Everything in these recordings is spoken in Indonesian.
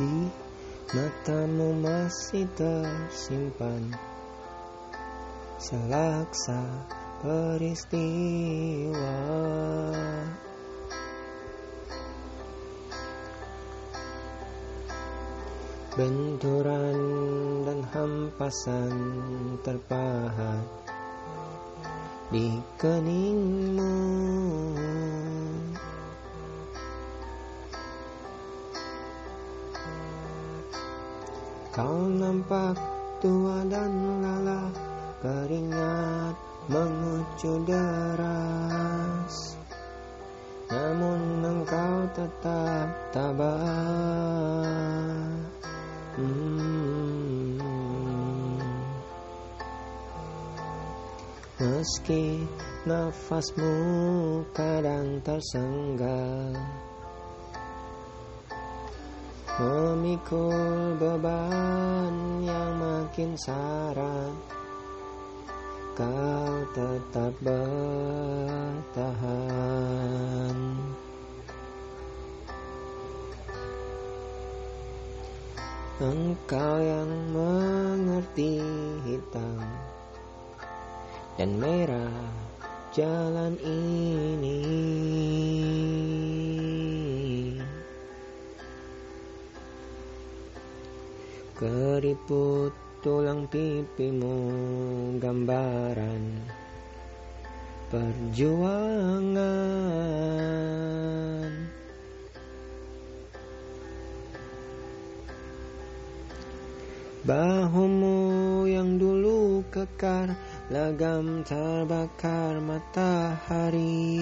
di matamu masih tersimpan selaksa peristiwa. Benturan dan hampasan terpahat di keningmu Kau nampak tua dan lelah Keringat mengucur deras Namun engkau tetap tabah hmm. Meski nafasmu kadang tersengal Memikul beban yang makin syarat Kau tetap bertahan. Engkau yang mengerti hitam dan merah jalan ini Keriput tulang pipimu gambaran perjuangan. Bahumu yang dulu kekar Lagam terbakar matahari.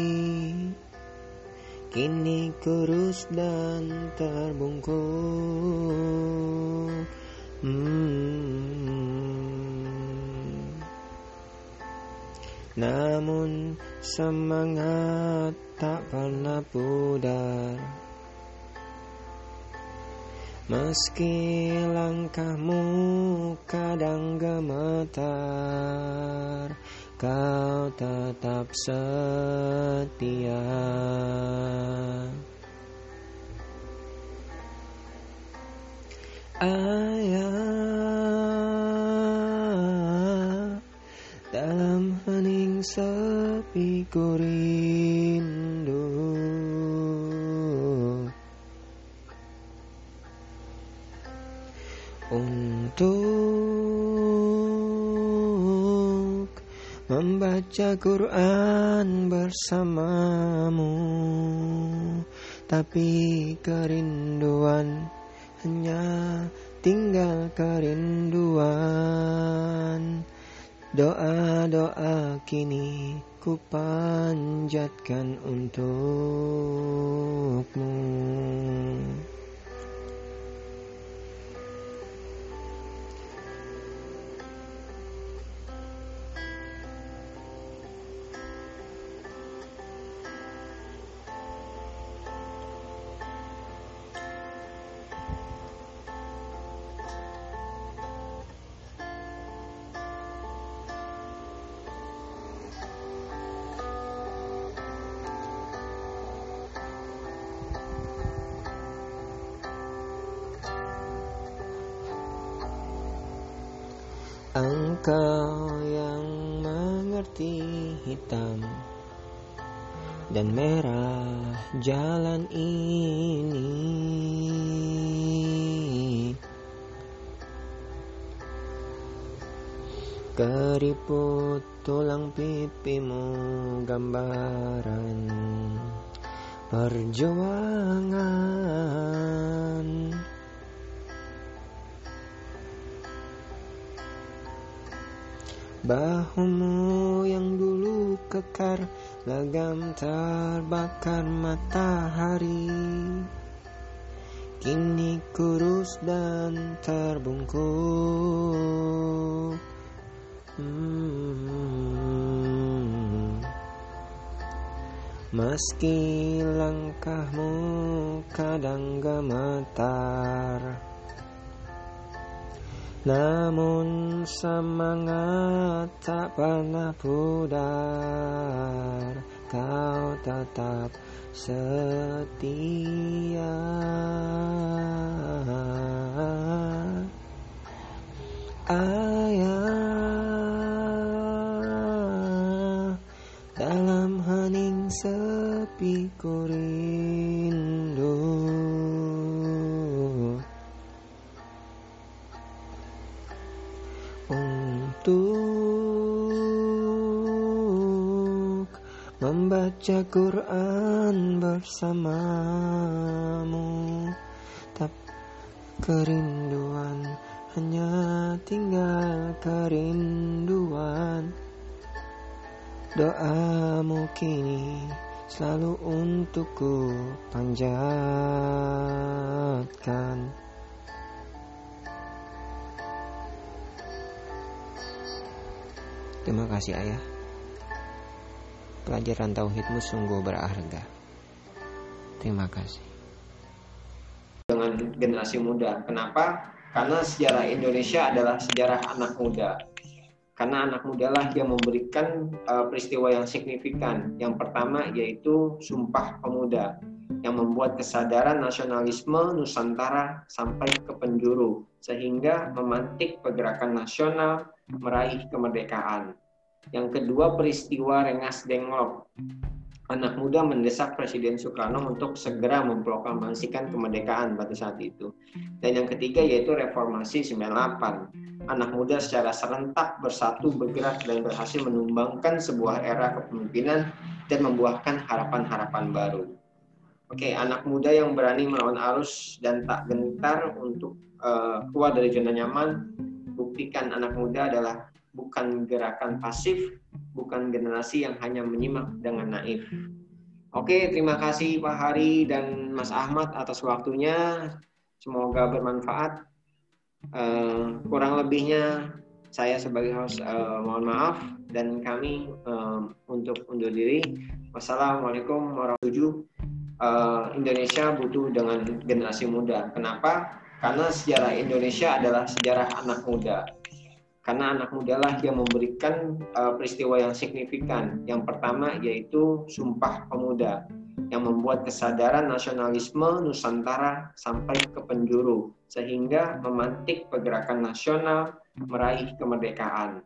Kini kurus dan terbungkuk hmm. Namun semangat tak pernah pudar Meski langkahmu kadang gemetar Kau tetap setia Ayah Dalam hening sepi ku rindu. Untuk membaca Quran bersamamu tapi kerinduan hanya tinggal kerinduan. Doa-doa kini ku panjatkan untukmu Engkau yang mengerti hitam dan merah jalan ini. Keriput tulang pipimu gambaran perjuangan Bahumu yang dulu kekar Lagam terbakar matahari Kini kurus dan terbungkuk hmm. Meski langkahmu kadang gemetar namun semangat tak pernah pudar. Kau tetap setia. Ayah membaca Quran bersamamu. Tak kerinduan hanya tinggal kerinduan. Doamu kini selalu untukku panjatkan. Terima kasih ayah Pelajaran tauhidmu sungguh berharga Terima kasih Dengan generasi muda Kenapa? Karena sejarah Indonesia adalah sejarah anak muda karena anak muda lah yang memberikan uh, peristiwa yang signifikan. Yang pertama yaitu Sumpah Pemuda yang membuat kesadaran nasionalisme Nusantara sampai ke penjuru sehingga memantik pergerakan nasional meraih kemerdekaan. Yang kedua peristiwa Rengas Dengklok. Anak muda mendesak Presiden Soekarno untuk segera memproklamasikan kemerdekaan pada saat itu. Dan yang ketiga yaitu Reformasi 98. Anak muda secara serentak bersatu bergerak dan berhasil menumbangkan sebuah era kepemimpinan dan membuahkan harapan-harapan baru. Oke, anak muda yang berani melawan arus dan tak gentar untuk uh, keluar dari zona nyaman, buktikan anak muda adalah bukan gerakan pasif, bukan generasi yang hanya menyimak dengan naif. Oke, terima kasih Pak Hari dan Mas Ahmad atas waktunya. Semoga bermanfaat. Uh, kurang lebihnya saya sebagai host uh, mohon maaf dan kami uh, untuk undur diri. Wassalamualaikum warahmatullahi uh, Indonesia butuh dengan generasi muda. Kenapa? Karena sejarah Indonesia adalah sejarah anak muda karena anak muda lah yang memberikan uh, peristiwa yang signifikan. Yang pertama yaitu Sumpah Pemuda yang membuat kesadaran nasionalisme Nusantara sampai ke penjuru sehingga memantik pergerakan nasional meraih kemerdekaan.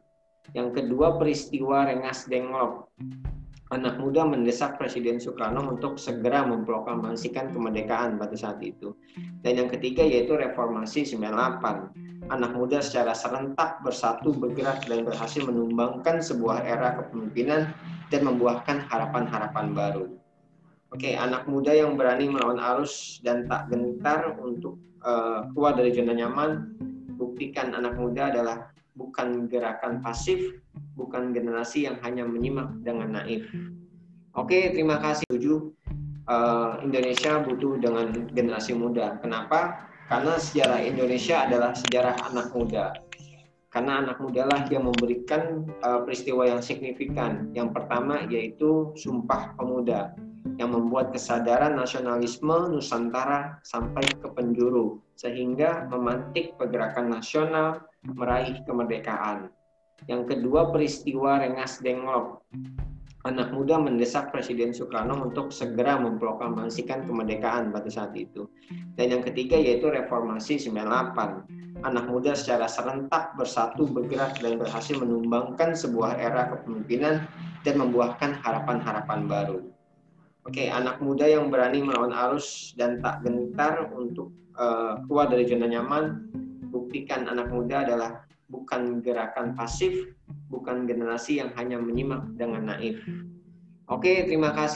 Yang kedua peristiwa Rengas Dengklok anak muda mendesak Presiden Soekarno untuk segera memproklamasikan kemerdekaan pada saat itu. Dan yang ketiga yaitu Reformasi 98. Anak muda secara serentak bersatu bergerak dan berhasil menumbangkan sebuah era kepemimpinan dan membuahkan harapan-harapan baru. Oke, anak muda yang berani melawan arus dan tak gentar untuk uh, keluar dari zona nyaman, buktikan anak muda adalah bukan gerakan pasif, bukan generasi yang hanya menyimak dengan naif. Oke, terima kasih. Tujuh, uh, Indonesia butuh dengan generasi muda. Kenapa? Karena sejarah Indonesia adalah sejarah anak muda. Karena anak muda lah yang memberikan uh, peristiwa yang signifikan. Yang pertama yaitu Sumpah Pemuda yang membuat kesadaran nasionalisme Nusantara sampai ke penjuru sehingga memantik pergerakan nasional meraih kemerdekaan. Yang kedua peristiwa Rengas Dengklok. Anak muda mendesak Presiden Soekarno untuk segera memproklamasikan kemerdekaan pada saat itu. Dan yang ketiga yaitu Reformasi 98. Anak muda secara serentak bersatu bergerak dan berhasil menumbangkan sebuah era kepemimpinan dan membuahkan harapan-harapan baru. Oke, anak muda yang berani melawan arus dan tak gentar untuk uh, keluar dari zona nyaman, buktikan anak muda adalah bukan gerakan pasif, bukan generasi yang hanya menyimak dengan naif. Oke, terima kasih.